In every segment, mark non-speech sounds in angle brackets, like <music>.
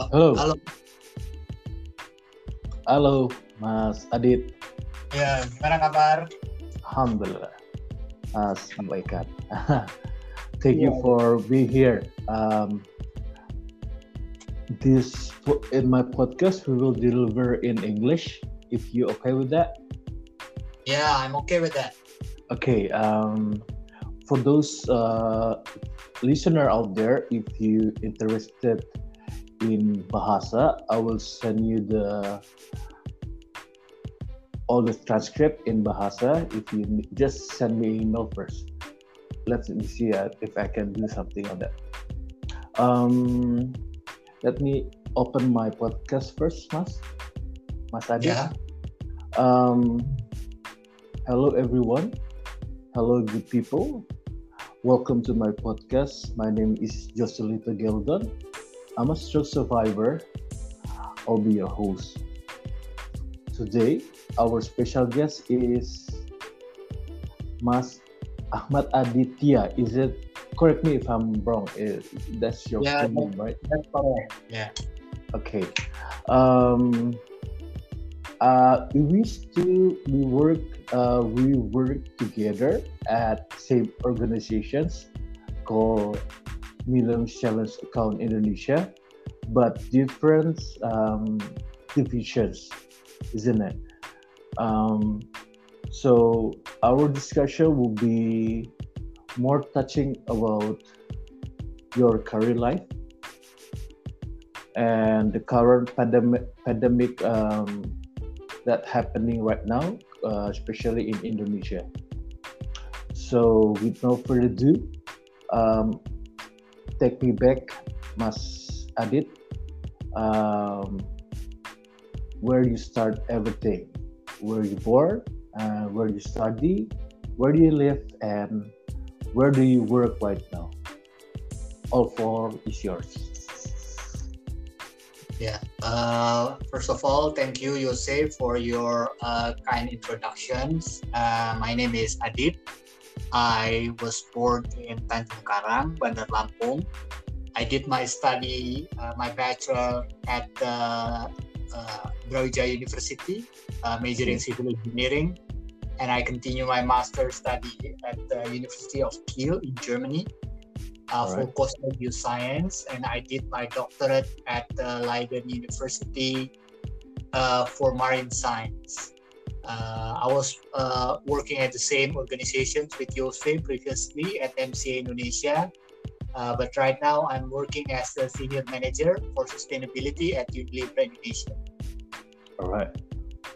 Halo. Halo. Halo, Mas Adit. Ya, gimana kabar? Alhamdulillah. Mas sampaikan. <laughs> Thank you for being here. Um, this in my podcast we will deliver in English. If you okay with that? Yeah, I'm okay with that. Okay. Um, for those uh, listener out there, if you interested in bahasa, I will send you the all the transcript in bahasa. If you just send me email first, let me see uh, if I can do something on that. Um, let me open my podcast first, Mas. Mas Adi. Yeah. Um, hello everyone. Hello good people. Welcome to my podcast. My name is Joselito Geldon. I'm a stroke survivor. I'll be your host. Today, our special guest is Mas Ahmad Aditya. Is it correct me if I'm wrong? Eh, That's your Yeah, name, right? That's correct. Yeah. Okay. Um, uh, we used to we work uh, we work together at same organizations called Millennium Challenge Account Indonesia, but different um, divisions, isn't it? Um, so our discussion will be more touching about your career life and the current pandemic pandemic um, that happening right now, uh, especially in Indonesia. So, with no further ado, um, take me back, Mas Adit. Um, where you start everything, where you born, uh, where you study, where do you live, and where do you work right now? All four is yours. Yeah. Uh, first of all, thank you, Yose, for your uh, kind introductions. Uh, my name is Adit. I was born in Tanjung Karang, Bandar Lampung. I did my study, uh, my bachelor at uh, uh, Brawijaya University, uh, majoring in civil engineering, and I continue my master study at the University of Kiel in Germany uh, for Alright. coastal science, and I did my doctorate at uh, Leiden University uh, for marine science. Uh, I was uh, working at the same organizations with Yosef previously at MCA Indonesia, uh, but right now I'm working as a senior manager for sustainability at Unilever Indonesia. All right.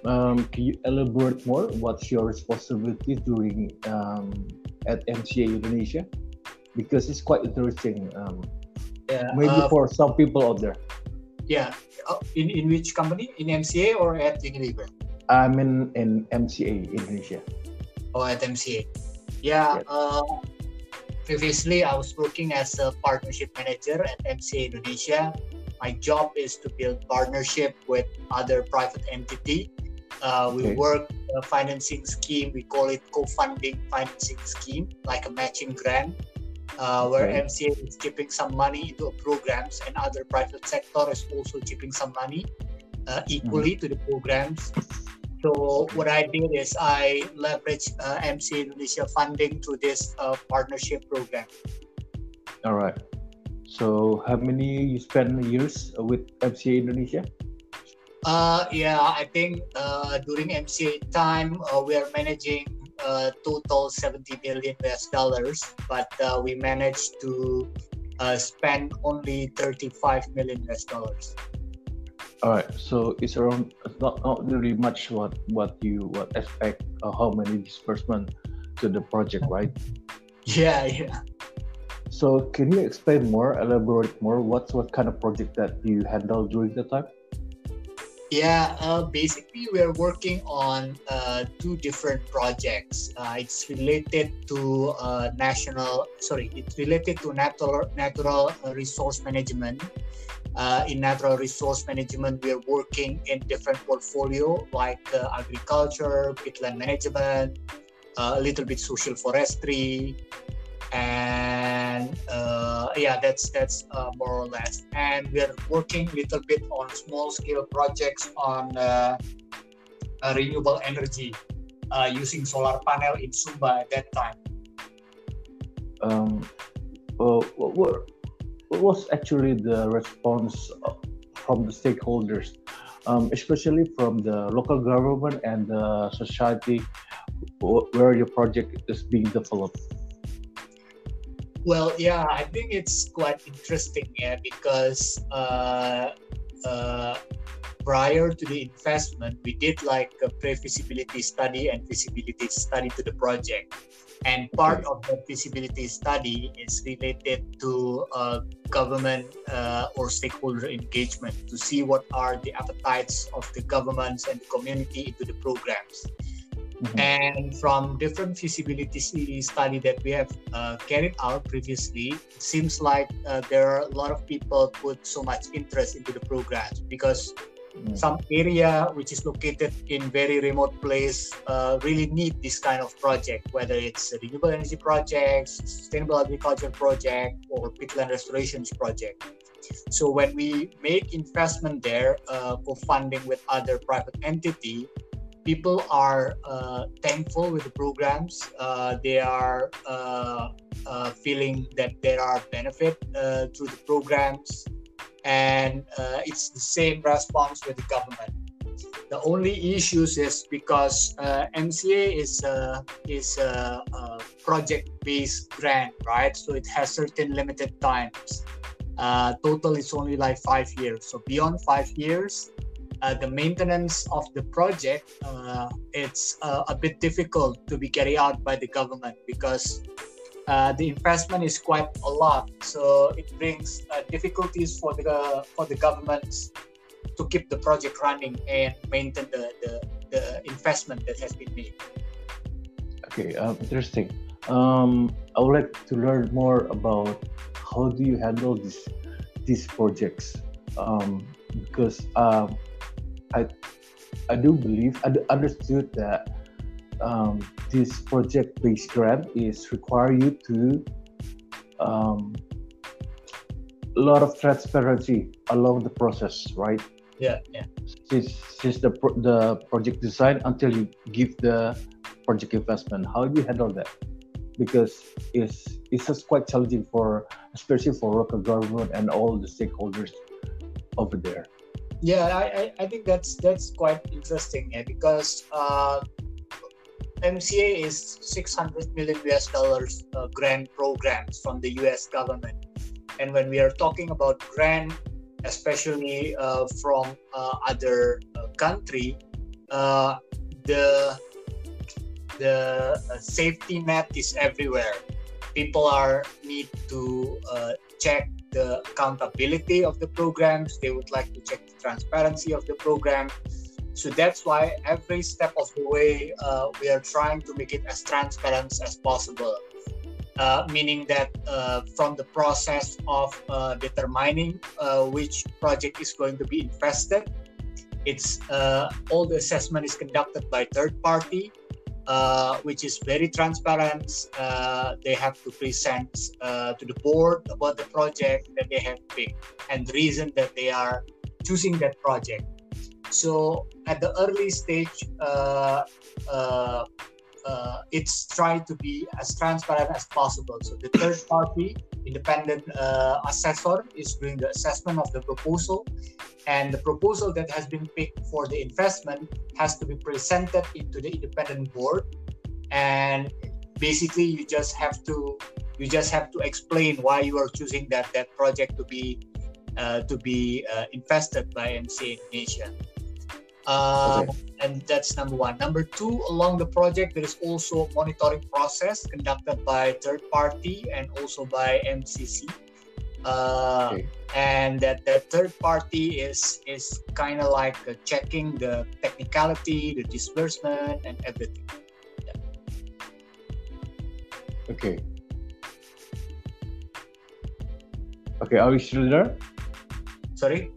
Um, can you elaborate more? What's your responsibility during um, at MCA Indonesia? Because it's quite interesting. Um, Yeah, maybe uh, for some people out there. yeah. Uh, in in which company? In MCA or at Unilever? I'm in, in MCA Indonesia. Oh, at MCA. Yeah. Yes. Uh, previously, I was working as a partnership manager at MCA Indonesia. My job is to build partnership with other private entity. Uh, we Okay. work a financing scheme. We call it co-funding financing scheme, like a matching grant, uh, where Okay. MCA is chipping some money into programs, and other private sector is also chipping some money uh, equally to the programs. So what I did is I leveraged uh, MC Indonesia funding through this uh, partnership program. All right. So how many you spend years with MCA Indonesia? Uh, yeah, I think uh, during MCA time uh, we are managing uh, total 70 million US dollars, but uh, we managed to uh, spend only 35 million US dollars. All right. So it's around it's not not really much what what you what expect uh, how many disbursement to the project, right? Yeah, yeah. So can you explain more, elaborate more? What's what kind of project that you handle during the time? Yeah, uh, basically we are working on uh, two different projects. Uh, it's related to uh, national, sorry, it's related to natural natural uh, resource management. Uh, in natural resource management, we are working in different portfolio like uh, agriculture, peatland management, uh, a little bit social forestry, and uh, yeah, that's that's uh, more or less. And we're working a little bit on small scale projects on uh, renewable energy using solar panel in Sumba at that time. Um, well, what, what was actually the response from the stakeholders, um, especially from the local government and the society where your project is being developed? Well, yeah, I think it's quite interesting, yeah, because uh, uh, prior to the investment, we did like a pre-feasibility study and feasibility study to the project. And part of the feasibility study is related to uh, government uh, or stakeholder engagement to see what are the appetites of the governments and the community into the programs. Mm-hmm. And from different feasibility study that we have uh, carried out previously, it seems like uh, there are a lot of people put so much interest into the programs because. Some area which is located in very remote place uh, really need this kind of project, whether it's a renewable energy projects, sustainable agriculture project, or peatland restorations project. So when we make investment there, uh, co-funding with other private entity, people are uh, thankful with the programs. Uh, they are uh, uh feeling that there are benefit through the programs, and uh, it's the same response with the government. The only issues is because MCA is a, is a, a project-based grant, right? So it has certain limited times. total is only like five years. So beyond five years, uh, the maintenance of the project uh, it's uh, a bit difficult to be carried out by the government because uh, the investment is quite a lot so it brings uh, difficulties for the for the governments to keep the project running and maintain the, the, the investment that has been made. Okay um, interesting. Um, i would like to learn more about how do you handle this these projects? Um, because um, I I do believe I understood that um, this project-based grant is require you to um, a lot of transparency along the process, right? Yeah, yeah. Since, since the pro- the project design until you give the project investment, how do you handle that? Because it's it's just quite challenging for especially for local government and all the stakeholders over there yeah I, I think that's that's quite interesting yeah, because uh, mca is 600 million us dollars uh, grant programs from the us government and when we are talking about grant especially uh, from uh, other uh, country uh, the the safety net is everywhere people are need to check the accountability of the programs. They would like to check the transparency of the program. So that's why every step of the way uh, we are trying to make it as transparent as possible. Uh, meaning that uh, from the process of uh, determining uh, which project is going to be invested, it's uh, all the assessment is conducted by third party which is very transparent. They have to present to the board about the project that they have picked and the reason that they are choosing that project. So at the early stage, uh, uh, uh, it's trying to be as transparent as possible. So the third party independent uh, assessor is doing the assessment of the proposal and the proposal that has been picked for the investment has to be presented into the independent board and basically you just have to you just have to explain why you are choosing that that project to be uh, to be uh, invested by MCA Indonesia. Um, okay. And that's number one. Number two, along the project, there is also monitoring process conducted by third party and also by MCC. Uh, okay. And that the third party is is kind of like uh, checking the technicality, the disbursement, and everything. Yeah. Okay. Okay, are you still there? Sorry.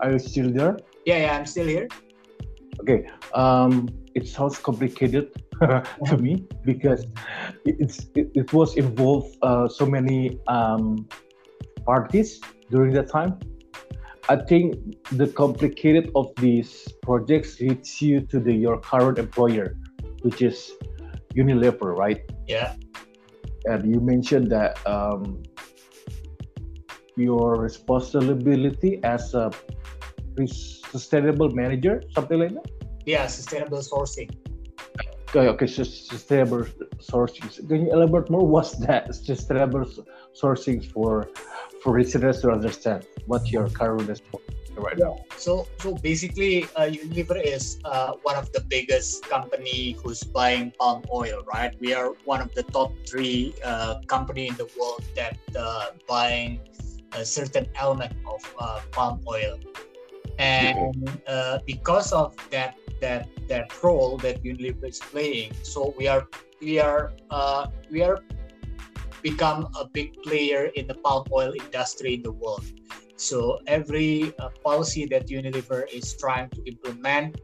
Are you still there? Yeah, yeah, I'm still here. Okay, um, it sounds complicated <laughs> to me because it's it, it was involved uh, so many um, parties during that time. I think the complicated of these projects leads you to the your current employer, which is Unilever, right? Yeah. And you mentioned that um, your responsibility as a sustainable manager, something like that. Yeah, sustainable sourcing. Okay, okay, so sustainable sourcing. Can you elaborate more? What's that sustainable sourcing for for listeners to understand what your current responsibility right now? So, so basically, uh, Unilever is uh, one of the biggest company who's buying palm oil, right? We are one of the top three uh, company in the world that uh, buying a certain element of uh, palm oil, and uh, because of that that that role that Unilever is playing, so we are we are uh, we are become a big player in the palm oil industry in the world. So every uh, policy that Unilever is trying to implement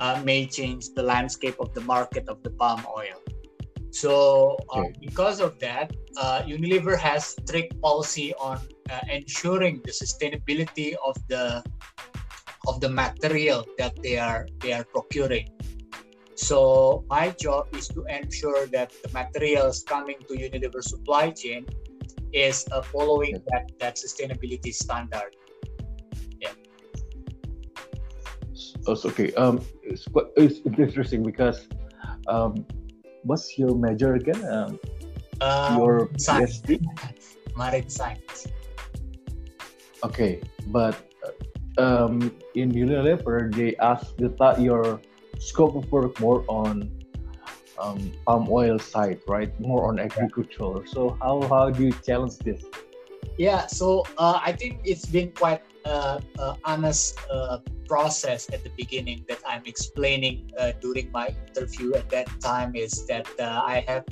uh, may change the landscape of the market of the palm oil. So uh, because of that, uh, Unilever has strict policy on uh, ensuring the sustainability of the of the material that they are they are procuring. So my job is to ensure that the materials coming to Unilever supply chain is uh, following that, that sustainability standard. Yeah. Oh, okay. Um, it's quite it's interesting because um, what's your major again? Um, um your science. PhD? Marine science. Okay, but um, in Unilever, they ask the your scope of work more on um, palm oil side, right? More on agriculture. So how how do you challenge this? Yeah, so uh, I think it's been quite uh, uh, honest uh, process at the beginning that I'm explaining uh, during my interview at that time is that uh, I have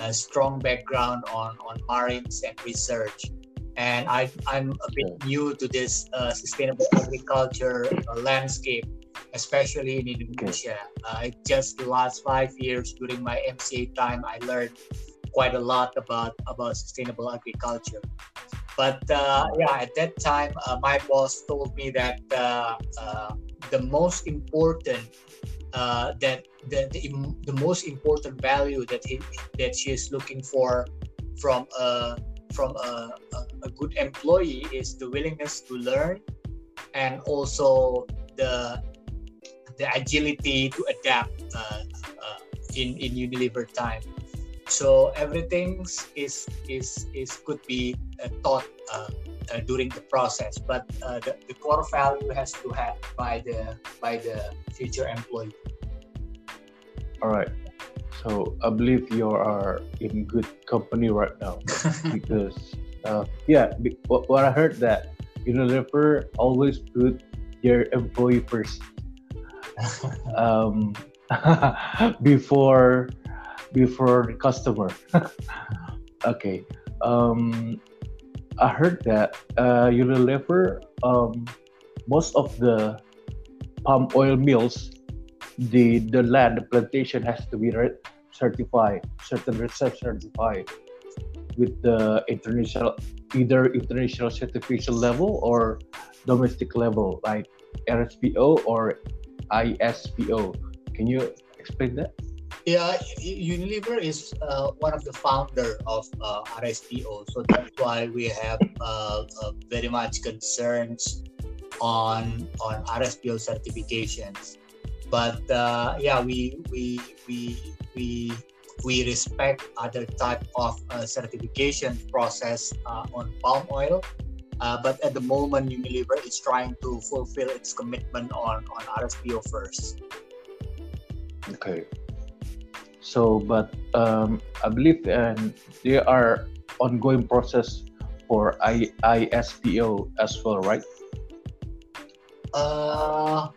a strong background on on marines and research and I, I'm a bit new to this uh, sustainable agriculture uh, landscape especially in Indonesia. Uh, just the last five years during my MCA time, I learned quite a lot about about sustainable agriculture. But uh, yeah, at that time, uh, my boss told me that uh, uh, the most important uh, that the, the, the most important value that he that she is looking for from a from a, a, a good employee is the willingness to learn and also the the agility to adapt uh, uh, in in Unilever time. So everything is is is could be uh, taught uh, uh, during the process, but uh, the, the core value has to have by the by the future employee. All right. So I believe you are in good company right now <laughs> because yeah, what I heard that you Unilever always put their employee first <laughs> um, <laughs> before before the customer. okay. Um, I heard that uh, Unilever, um, most of the palm oil mills, the the land, the plantation has to be certified, certain research certified with the international, either international certification level or domestic level, like RSPO or ISPO. Can you explain that? Yeah, Unilever is uh, one of the founder of uh, RSPO, so that's why we have uh, uh, very much concerns on on RSPO certifications. But uh, yeah, we we we we we respect other type of uh, certification process on palm oil uh, but at the moment, Unilever is trying to fulfill its commitment on, on RSPO first. Okay. So, but um, I believe and there are ongoing process for I, ISPO as well, right? Uh,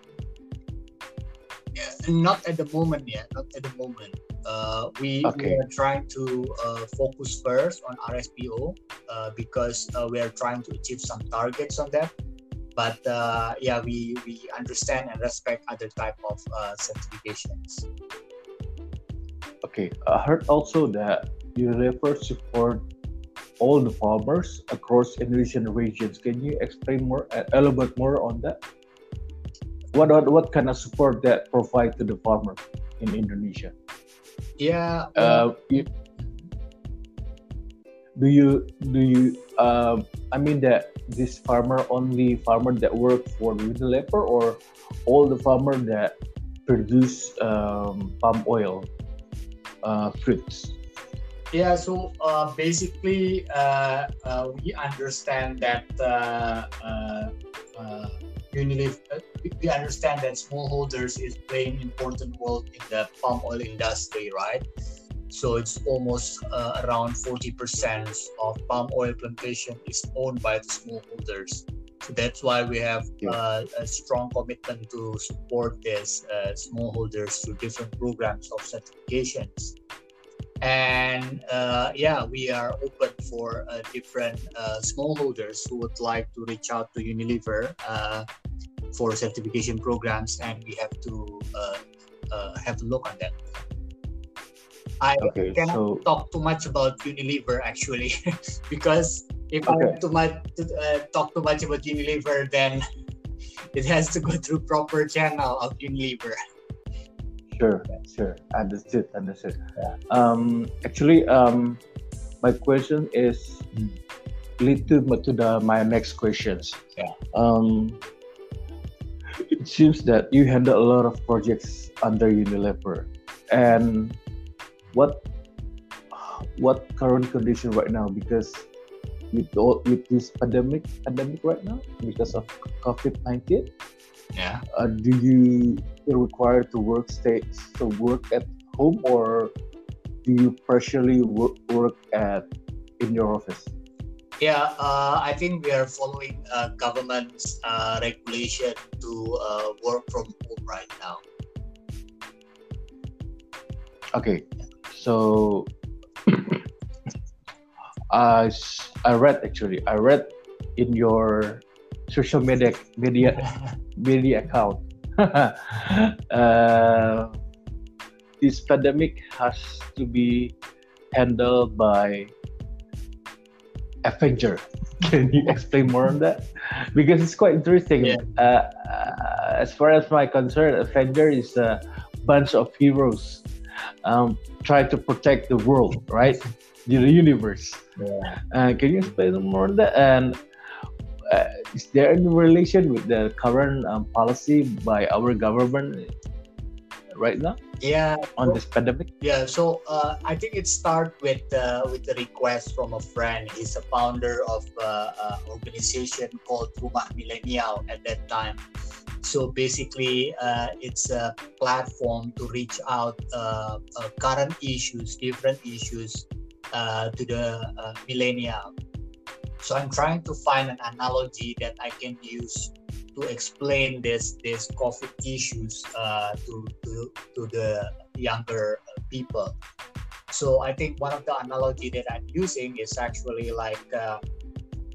not at the moment yet. Not at the moment. Uh, we, okay. we, are trying to uh, focus first on RSPO uh, because uh, we are trying to achieve some targets on that. But uh, yeah, we, we understand and respect other type of uh, certifications. Okay, I heard also that Unilever support all the farmers across Indonesian regions. Can you explain more, a little bit more on that? What, what what kind of support that provide to the farmer in Indonesia? Yeah. Uh, you, do you do you uh, I mean that this farmer only farmer that work for Unilever or all the farmer that produce um, palm oil uh, fruits? Yeah, so uh, basically, uh, uh, we understand that uh, uh, uh, Unilever, we understand that smallholders is playing important role in the palm oil industry, right? So it's almost around 40% of palm oil plantation is owned by the smallholders. So that's why we have uh, a strong commitment to support these uh, smallholders through different programs of certifications and uh, yeah we are open for uh, different uh, smallholders who would like to reach out to unilever uh, for certification programs and we have to uh, uh, have a look on that i okay, cannot so... talk too much about unilever actually <laughs> because if okay. i too much talk too much about unilever then <laughs> it has to go through proper channel of unilever Sure, sure. Understood, understood. Yeah. Um, actually, um, my question is lead to, to the, my next questions. Yeah. Um, it seems that you handle a lot of projects under Unilever, and what what current condition right now? Because with all, with this pandemic pandemic right now because of COVID nineteen, yeah. uh, do you feel required to work stay to work at home or do you partially work, work at in your office yeah uh, i think we are following uh, government's uh, regulation to uh, work from home right now okay so <coughs> I, I read actually i read in your social media media <laughs> media account. <laughs> uh, this pandemic has to be handled by Avenger. <laughs> Can you explain more on that? Because it's quite interesting. Yeah. Uh, uh, as far as my concern, Avenger is a bunch of heroes um, trying to protect the world, right? The universe. Yeah. Uh, can you explain more on that? And uh, is there any relation with the current um, policy by our government right now? Yeah. On so, this pandemic? Yeah. So uh, I think it started with uh, with the request from a friend. He's a founder of uh, an organization called Rumah Milenial at that time. So basically, uh, it's a platform to reach out uh, uh, current issues, different issues to the millennial so i'm trying to find an analogy that i can use to explain this this covid issues uh, to, to to the younger people. So i think one of the analogy that i'm using is actually like uh,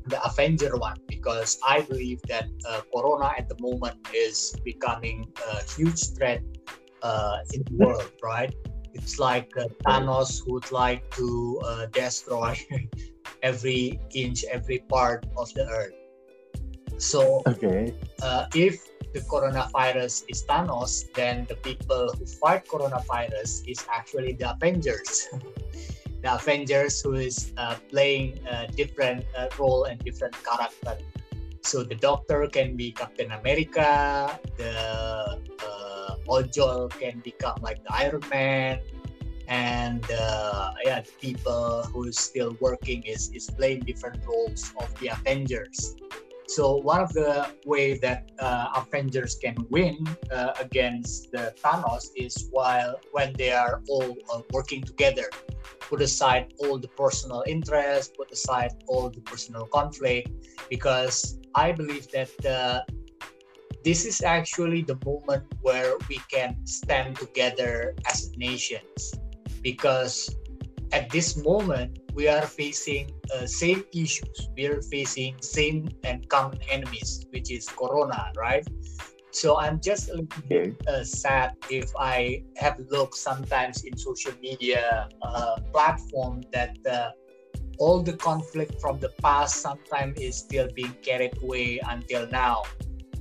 the avenger one because i believe that uh, corona at the moment is becoming a huge threat uh, in the world right? It's like uh, thanos would like to uh, destroy <laughs> every inch, every part of the earth. So, okay. Uh, if the coronavirus is Thanos, then the people who fight coronavirus is actually the Avengers. <laughs> the Avengers who is uh, playing a different uh, role and different character. So the Doctor can be Captain America. The uh, Ojol can become like the Iron Man and uh, yeah the people who is still working is is playing different roles of the avengers so one of the way that uh, avengers can win uh, against the thanos is while when they are all uh, working together. Put aside all the personal interest put aside all the personal conflict because i believe that uh, this is actually the moment where we can stand together as nations. Because at this moment we are facing uh, same issues. We are facing same and common enemies which is corona right? So i'm just a little bit uh, sad if i have looked sometimes in social media uh, platform that uh, all the conflict from the past sometimes is still being carried away until now.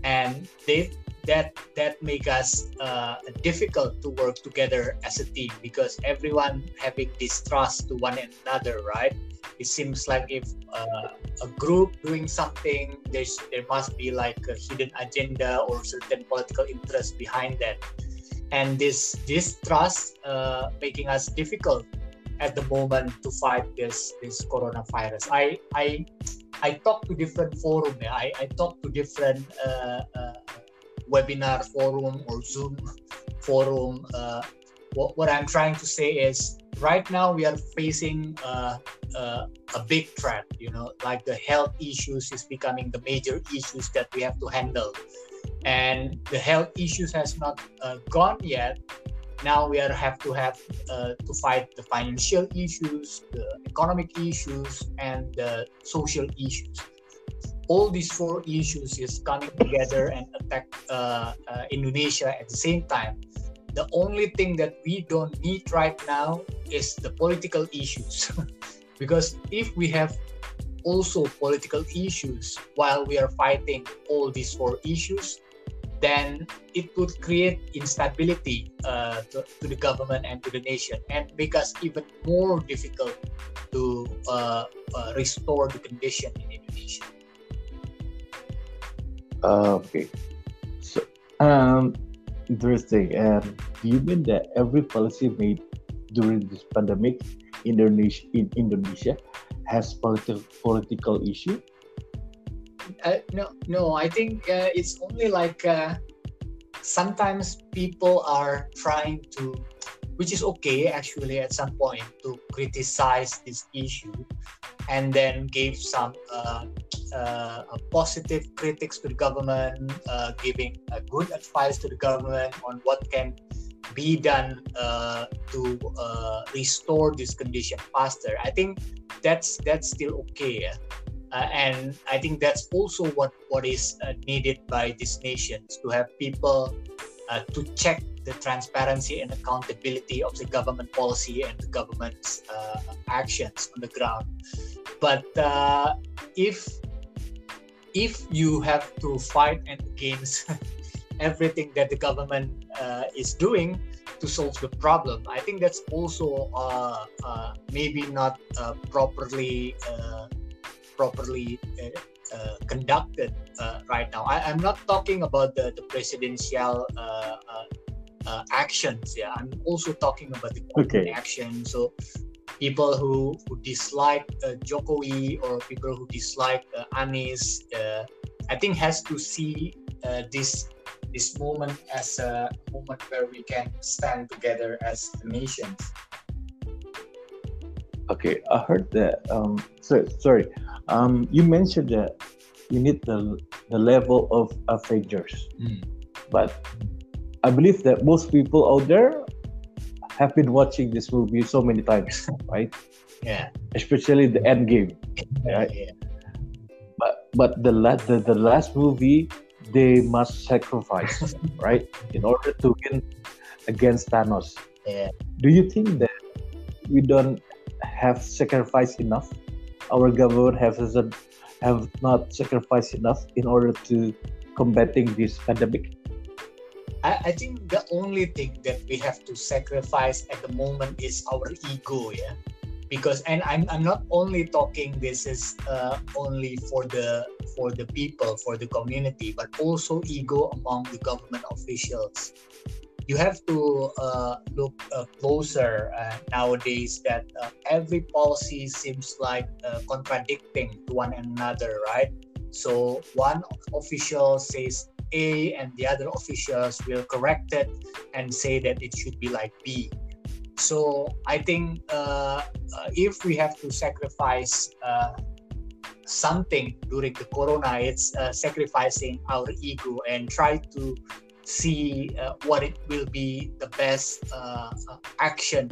And they that that make us uh, difficult to work together as a team because everyone having distrust to one another right? It seems like if uh, a group doing something there's there must be like a hidden agenda or certain political interest behind that. And this distrust uh, making us difficult at the moment to fight this this coronavirus. I i i talk to different forum i i talk to different uh, uh webinar forum or Zoom forum. Uh, what, what I'm trying to say is right now we are facing uh, uh, a big threat, you know, like the health issues is becoming the major issues that we have to handle. And the health issues has not uh, gone yet. Now we are have to have to fight the financial issues, the economic issues, and the social issues all these four issues is coming together and attack uh, uh, Indonesia at the same time. The only thing that we don't need right now is the political issues, <laughs> because if we have also political issues while we are fighting all these four issues, then it would create instability uh, to, to, the government and to the nation and make us even more difficult to uh, uh, restore the condition in Indonesia. Okay. So, um, interesting. And do you mean that every policy made during this pandemic, Indonesia in Indonesia, has political political issue? Uh, no, no. I think uh, it's only like uh, sometimes people are trying to, which is okay actually at some point to criticize this issue, and then give some uh, uh, positive critics to the government, uh, giving good advice to the government on what can be done uh, to uh, restore this condition faster. I think that's that's still okay. Uh, and I think that's also what what is needed by these nations to have people to check the transparency and accountability of the government policy and the government's actions on the ground. But if if you have to fight against <laughs> everything that the government uh, is doing to solve the problem, I think that's also uh, uh, maybe not uh, properly uh, properly uh, conducted right now. I, am not talking about the, the presidential actions. Yeah, I'm also talking about the okay. action. So people who, who dislike uh, Jokowi or people who dislike uh, Anies, uh, I think has to see uh, this this moment as a moment where we can stand together as nations. Okay, I heard that. Um, sorry, sorry. Um, you mentioned that you need the the level of Avengers, mm. but I believe that most people out there have been watching this movie so many times, <laughs> right? Yeah. Especially the end game. Right? Yeah. But but the last the, the last movie they must sacrifice, <laughs> right? In order to win against Thanos. Yeah. Do you think that we don't have sacrificed enough? Our government has have not sacrificed enough in order to combating this pandemic? I, I think the only thing that we have to sacrifice at the moment is our ego, yeah. Because and I'm, I'm not only talking this is uh, only for the for the people for the community but also ego among the government officials you have to uh, look uh, closer uh, nowadays that uh, every policy seems like uh, contradicting to one another right so one official says a and the other officials will correct it and say that it should be like B. So I think uh, uh, if we have to sacrifice uh, something during the corona, it's uh, sacrificing our ego and try to see what it will be the best action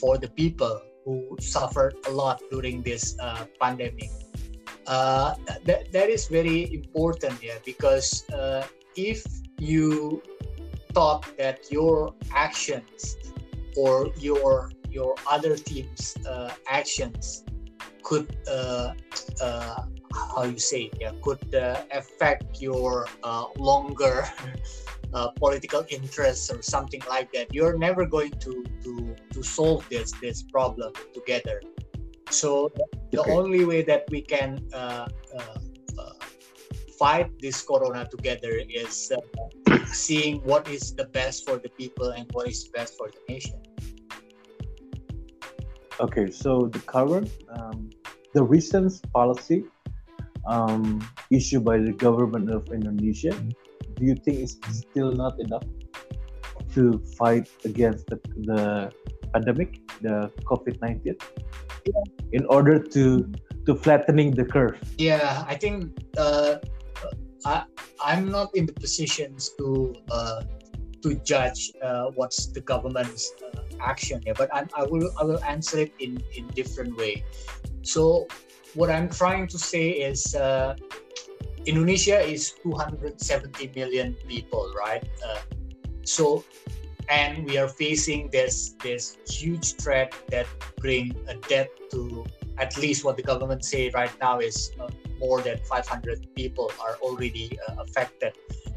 for the people who suffered a lot during this pandemic uh, that, that is very important yeah because uh, if you thought that your actions or your your other team's uh, actions could uh, uh, how you say it, yeah could affect your longer <laughs> political interests or something like that you're never going to to to solve this this problem together. So the okay. only way that we can uh, uh, fight this corona together is <coughs> seeing what is the best for the people and what is best for the nation okay so the current um, the recent policy um, issued by the government of Indonesia, do you think it's still not enough to fight against the, the pandemic, the COVID nineteen, yeah. In order to to flattening the curve? Yeah, I think uh, I I'm not in the positions to uh, to judge uh, what's the government's uh, action here, but I, I will I will answer it in in different way. So what I'm trying to say is uh, Indonesia is 270 million people, right? Uh, so, and we are facing this this huge threat that bring a death to at least what the government say right now is uh, more than 500 people are already uh, affected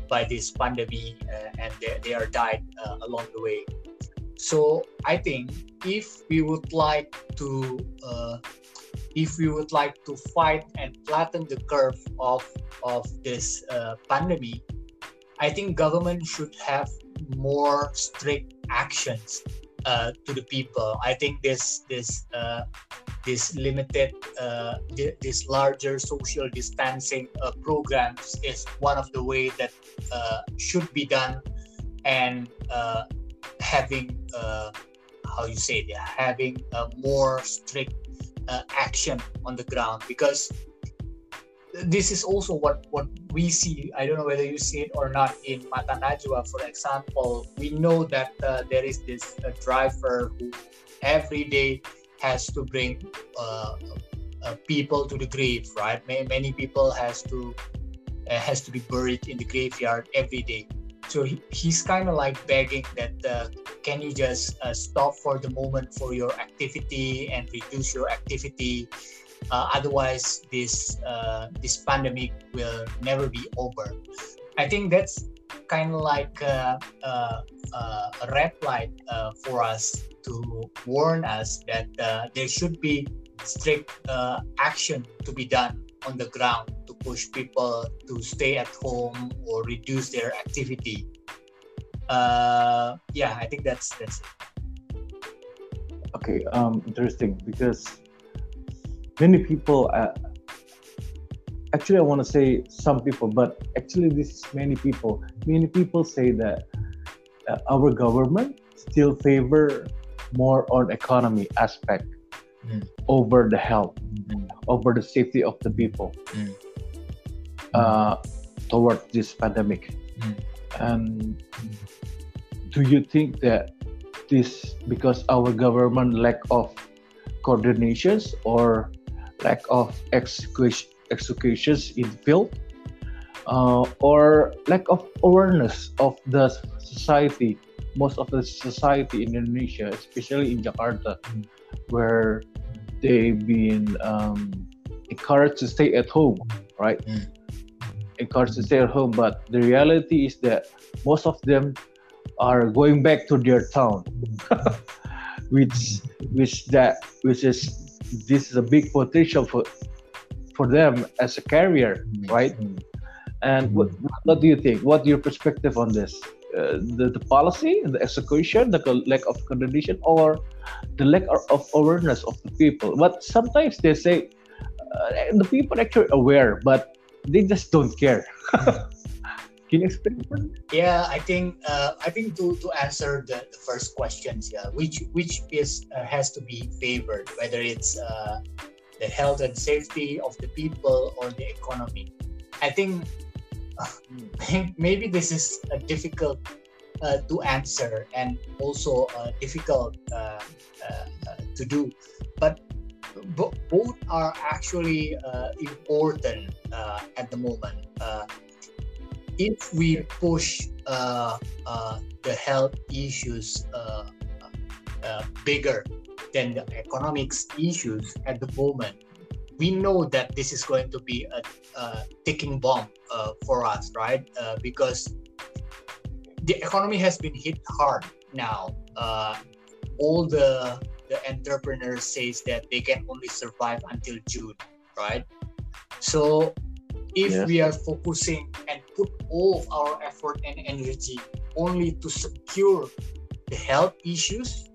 by this pandemic uh, and they, they are died uh, along the way. So I think if we would like to if we would like to fight and flatten the curve of of this uh, pandemic, I think government should have more strict actions uh, to the people. I think this this uh, this limited uh, this larger social distancing uh, programs is one of the way that uh, should be done, and uh, having how you say it, having a more strict action on the ground because this is also what what we see. I don't know whether you see it or not in mata najwa for example. We know that uh, there is this uh, driver who every day has to bring uh, people to the grave right? Many people has to uh, has to be buried in the graveyard every day. So he, he's kind of like begging that uh, can you just uh, stop for the moment for your activity and reduce your activity uh, otherwise this uh, this pandemic will never be over i think that's kind of like uh, uh, a red light for us to warn us that there should be strict action to be done on the ground to push people to stay at home or reduce their activity. Uh, yeah, I think that's that's it. Okay, um, interesting because many people. Uh, actually, I want to say some people, but actually, this is many people. Many people say that uh, our government still favor more on economy aspect mm. over the health, mm. over the safety of the people mm. uh, toward this pandemic. Mm. And do you think that this because our government lack of coordinations or lack of execution executions in the field uh, or lack of awareness of the society most of the society in Indonesia especially in Jakarta mm. where they've been um, encouraged to stay at home, right? Mm. Encouraged to stay at home, but the reality is that most of them are going back to their town, <laughs> which which that which is this is a big potential for for them as a career, right? Mm. And what, what do you think? What your perspective on this? Uh, the, the policy, the execution, the lack of coordination, or the lack of awareness of the people. But sometimes they say uh, the people actually aware, but they just don't care. <laughs> Can you explain? Yeah, I think uh, I think to, to answer the, the first questions, yeah, which which is uh, has to be favored, whether it's uh, the health and safety of the people or the economy. I think <laughs> maybe this is a difficult uh, to answer and also uh, difficult uh, uh, uh to do but both are actually uh, important at the moment if we push the health issues bigger than the economics issues at the moment we know that this is going to be a, a ticking bomb uh, for us, right? Uh, because the economy has been hit hard now. Uh, all the the entrepreneurs says that they can only survive until June, right? So if yes. we are focusing and put all of our effort and energy only to secure the health issues,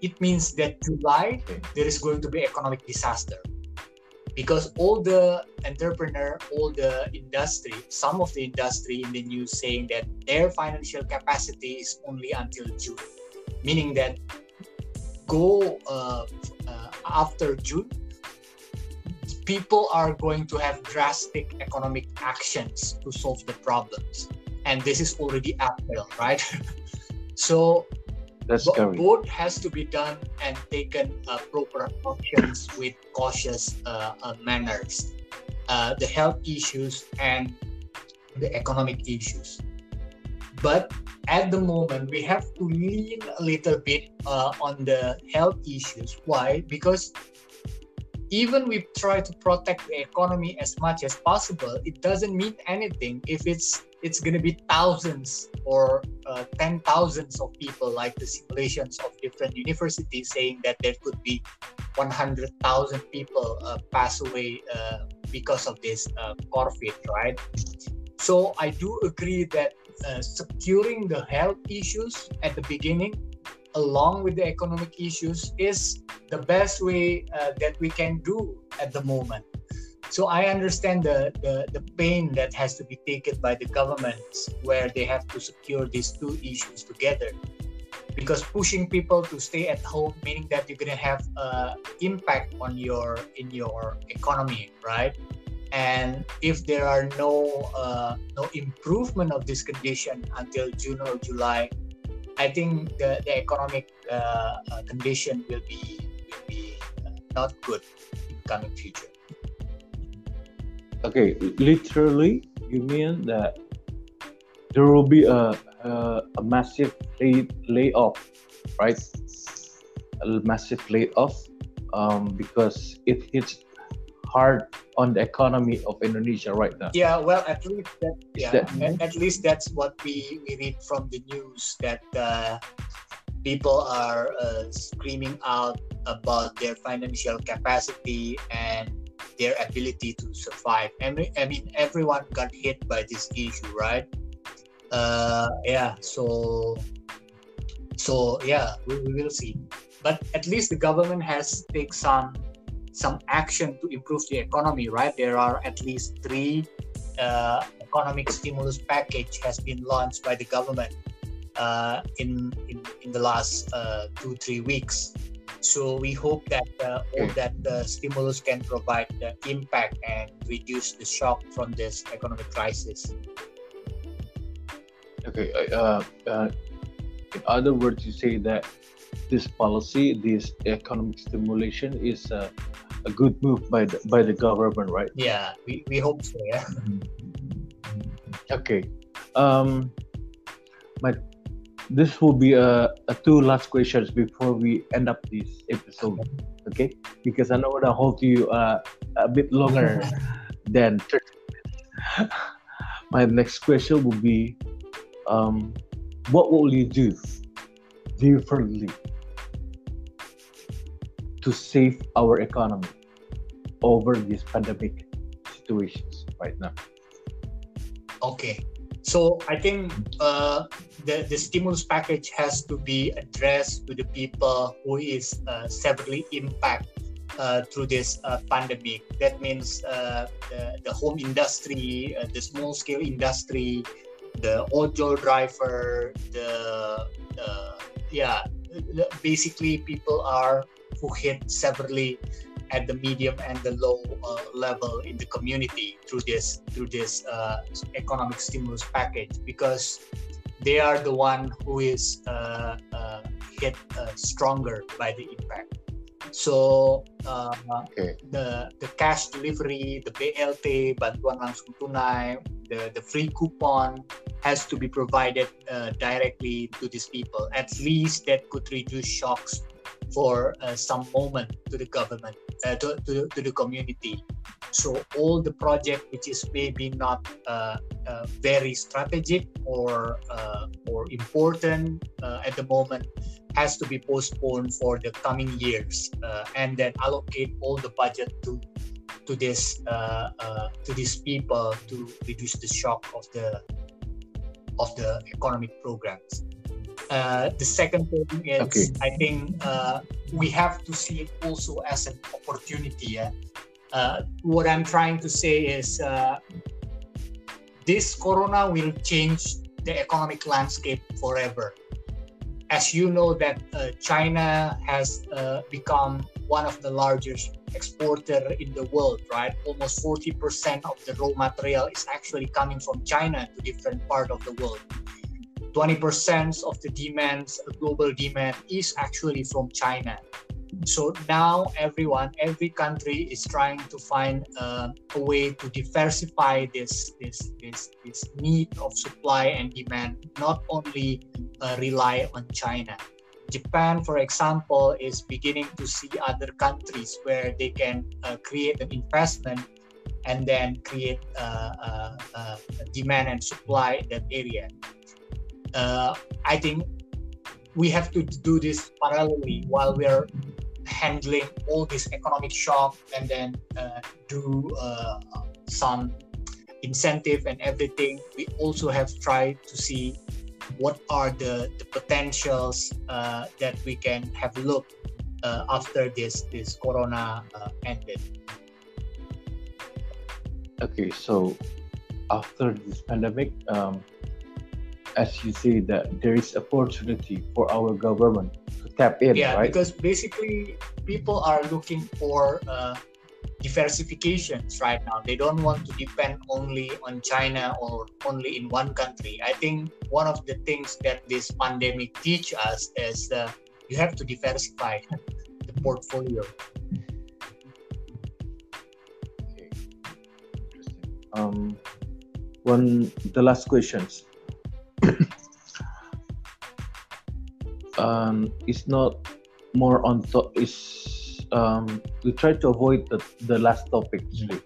it means that July there is going to be economic disaster. Because all the entrepreneur, all the industry, some of the industry in the news saying that their financial capacity is only until June, meaning that go uh, uh, after June, people are going to have drastic economic actions to solve the problems, and this is already April, right? <laughs> so that's Bo- both has to be done and taken uh, proper options with cautious uh, uh, manners. Uh, the health issues and the economic issues. But at the moment, we have to lean a little bit uh, on the health issues. Why? Because even we try to protect the economy as much as possible, it doesn't mean anything if it's it's going to be thousands or uh, ten thousands of people, like the simulations of different universities saying that there could be 100,000 people uh, pass away uh, because of this uh, COVID, right? So I do agree that uh, securing the health issues at the beginning along with the economic issues is the best way uh, that we can do at the moment. So i understand the, the, the pain that has to be taken by the governments where they have to secure these two issues together. Because pushing people to stay at home meaning that you're going to have uh, impact on your in your economy right? And if there are no uh, no improvement of this condition until june or july i think the, the economic uh, uh condition will be will be uh, not good in coming future. Okay literally you mean that there will be a a, a massive lay, layoff right? A massive layoff um, because it hits hard on the economy of Indonesia right now. Yeah, well, at least that, yeah, that, at, at, least that's what we, we read from the news that uh, people are uh, screaming out about their financial capacity and their ability to survive. I mean, I mean everyone got hit by this issue, right? Uh, yeah, so so yeah, we, we will see. But at least the government has take some some action to improve the economy, right? There are at least three uh, economic stimulus package has been launched by the government uh, in, in in the last uh, two three weeks. So we hope that uh, all that the stimulus can provide the impact and reduce the shock from this economic crisis. Okay. Uh, uh, in other words, you say that this policy, this economic stimulation, is uh, a good move by the by the government, right? Yeah, we, we hope so. Yeah. Okay. Um, my this will be a, a two last questions before we end up this episode okay because i know i hold you uh, a bit longer <laughs> than 30 minutes my next question will be um, what will you do differently to save our economy over these pandemic situations right now okay so I think uh, the the stimulus package has to be addressed to the people who is uh, severely impacted uh, through this uh, pandemic. That means uh, the, the home industry, uh, the small scale industry, the ojol driver, the yeah, basically people are who hit severely at the medium and the low uh, level in the community through this through this uh, economic stimulus package because they are the one who is uh, uh hit uh, stronger by the impact. So uh, okay. the the cash delivery, the BLT, bantuan langsung tunai, the the free coupon has to be provided directly to these people. At least that could reduce shocks for uh, some moment to the government uh, to, to, to, the community. So all the project which is maybe not uh, uh, very strategic or uh, or important uh, at the moment has to be postponed for the coming years, and then allocate all the budget to to this to these people to reduce the shock of the of the economic programs. Uh, the second thing is, okay. I think uh, we have to see it also as an opportunity. Yeah? Uh, what I'm trying to say is, uh, this corona will change the economic landscape forever. As you know, that uh, China has become one of the largest exporter in the world, right? Almost 40% of the raw material is actually coming from China to different part of the world 20% of the demand, global demand is actually from China. So now everyone, every country is trying to find uh, a way to diversify this, this, this, this need of supply and demand, not only uh, rely on China. Japan, for example, is beginning to see other countries where they can uh, create an investment and then create uh, uh, uh demand and supply in that area uh, I think we have to do this parallelly while we're handling all this economic shock and then uh, do uh, some incentive and everything. We also have tried to see what are the, the potentials uh, that we can have look uh, after this this corona uh, ended. Okay, so after this pandemic, um, as you say that there is opportunity for our government to tap in yeah right? because basically people are looking for uh, diversifications right now. They don't want to depend only on china or only in one country. I think one of the things that this pandemic teach us is uh, you have to diversify the portfolio. Okay. Um one the last questions um, it's not more on to- is um, we try to avoid the, the last topic actually.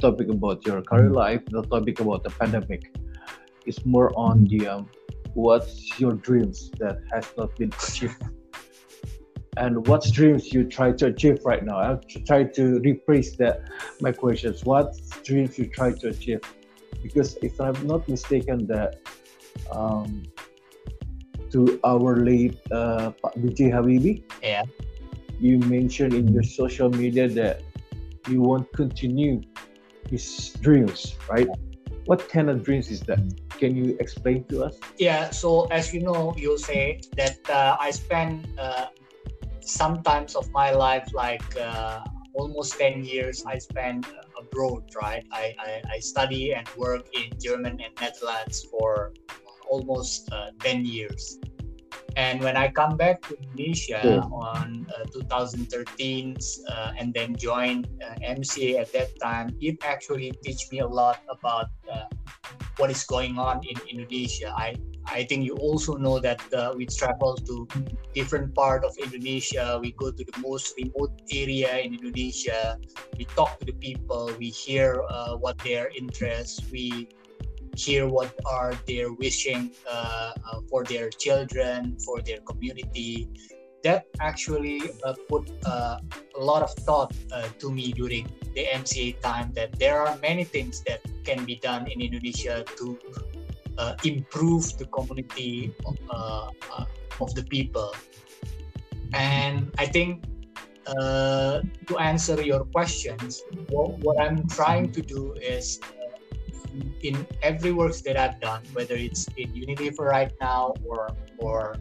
Topic about your career mm. life the topic about the pandemic. Is more on the um, what's your dreams that has not been <laughs> achieved? And what dreams you try to achieve right now? I'll try to rephrase that my questions. What dreams you try to achieve? Because if i'm not mistaken that um, to our late uh, BJ Habibie. Yeah. You mentioned in your social media that you want to continue his dreams, right? What kind of dreams is that? Can you explain to us? Yeah. So as you know, you say that uh, I spend uh, some times of my life, like uh, almost ten years, I spend abroad, right? I, I, I study and work in German and Netherlands for almost uh, 10 years. And when I come back to Indonesia yeah. on uh, 2013 uh, and then joined uh, MCA at that time, it actually teach me a lot about uh, what is going on in Indonesia. I I think you also know that uh, we travel to different part of Indonesia. We go to the most remote area in Indonesia. We talk to the people. We hear uh, what their interests. We hear what are their wishing uh, uh, for their children, for their community. That actually uh, put uh, a lot of thought uh, to me during the MCA time that there are many things that can be done in Indonesia to uh, improve the community of, of the people. And I think to answer your questions, what, what I'm trying to do is in every works that I've done, whether it's in Unilever right now or or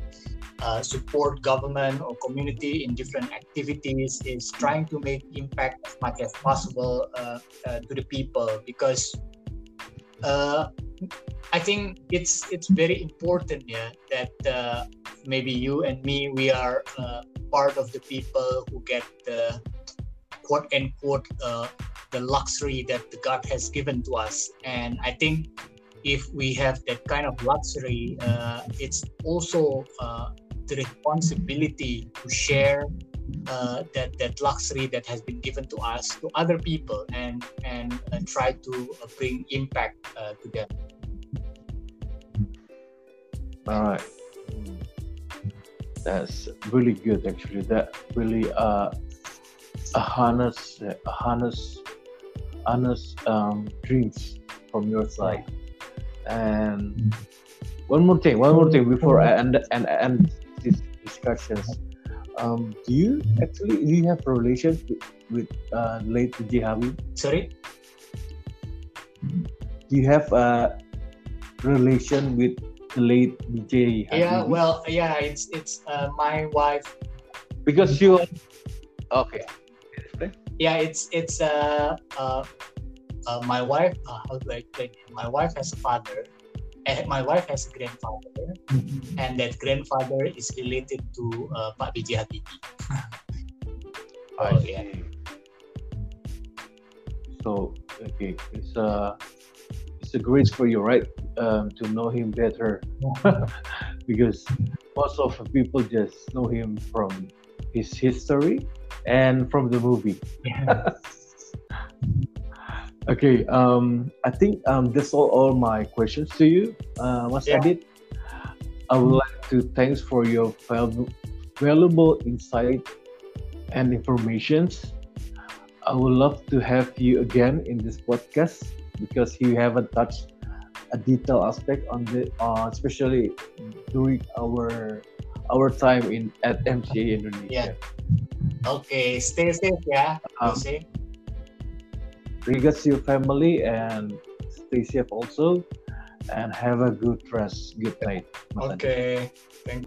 uh, support government or community in different activities, is trying to make impact as much as possible uh, uh, to the people. Because uh, I think it's it's very important, yeah, that uh, maybe you and me we are uh, part of the people who get the quote unquote the luxury that the God has given to us. And I think if we have that kind of luxury, uh, it's also uh, the responsibility to share uh, that that luxury that has been given to us to other people and and uh, try to uh, bring impact uh, to them. All right that's really good actually. That really uh harness a honest um, dreams from your side. And one more thing one more thing before i end and end these discussions um, do you actually do you have a relation with, with uh, late Jihawi? sorry? Do you have a relation with the late BJ yeah well yeah it's it's uh, my wife. Because you okay yeah it's it's uh, uh, uh my wife uh, how do I explain? It? my wife has a father and my wife has a grandfather and that grandfather is related to uh, Pak B.J. Habibie. <laughs> Oh, yeah. So okay it's uh it's a great for you right? Um, to know him better. <laughs> Because most of the people just know him from his history and from the movie. <laughs> okay, um, I think um, that's all, all my questions to you, uh, Mas yeah. Adit. I would like to thanks for your valuable, valuable insight and informations. I would love to have you again in this podcast because you haven't touched a detailed aspect on the, uh, especially during our our time in at MCA Indonesia. Yeah. Okay, stay safe ya. Um, stay safe. Regards your family and stay safe also. And have a good rest. Good night. Okay. Thank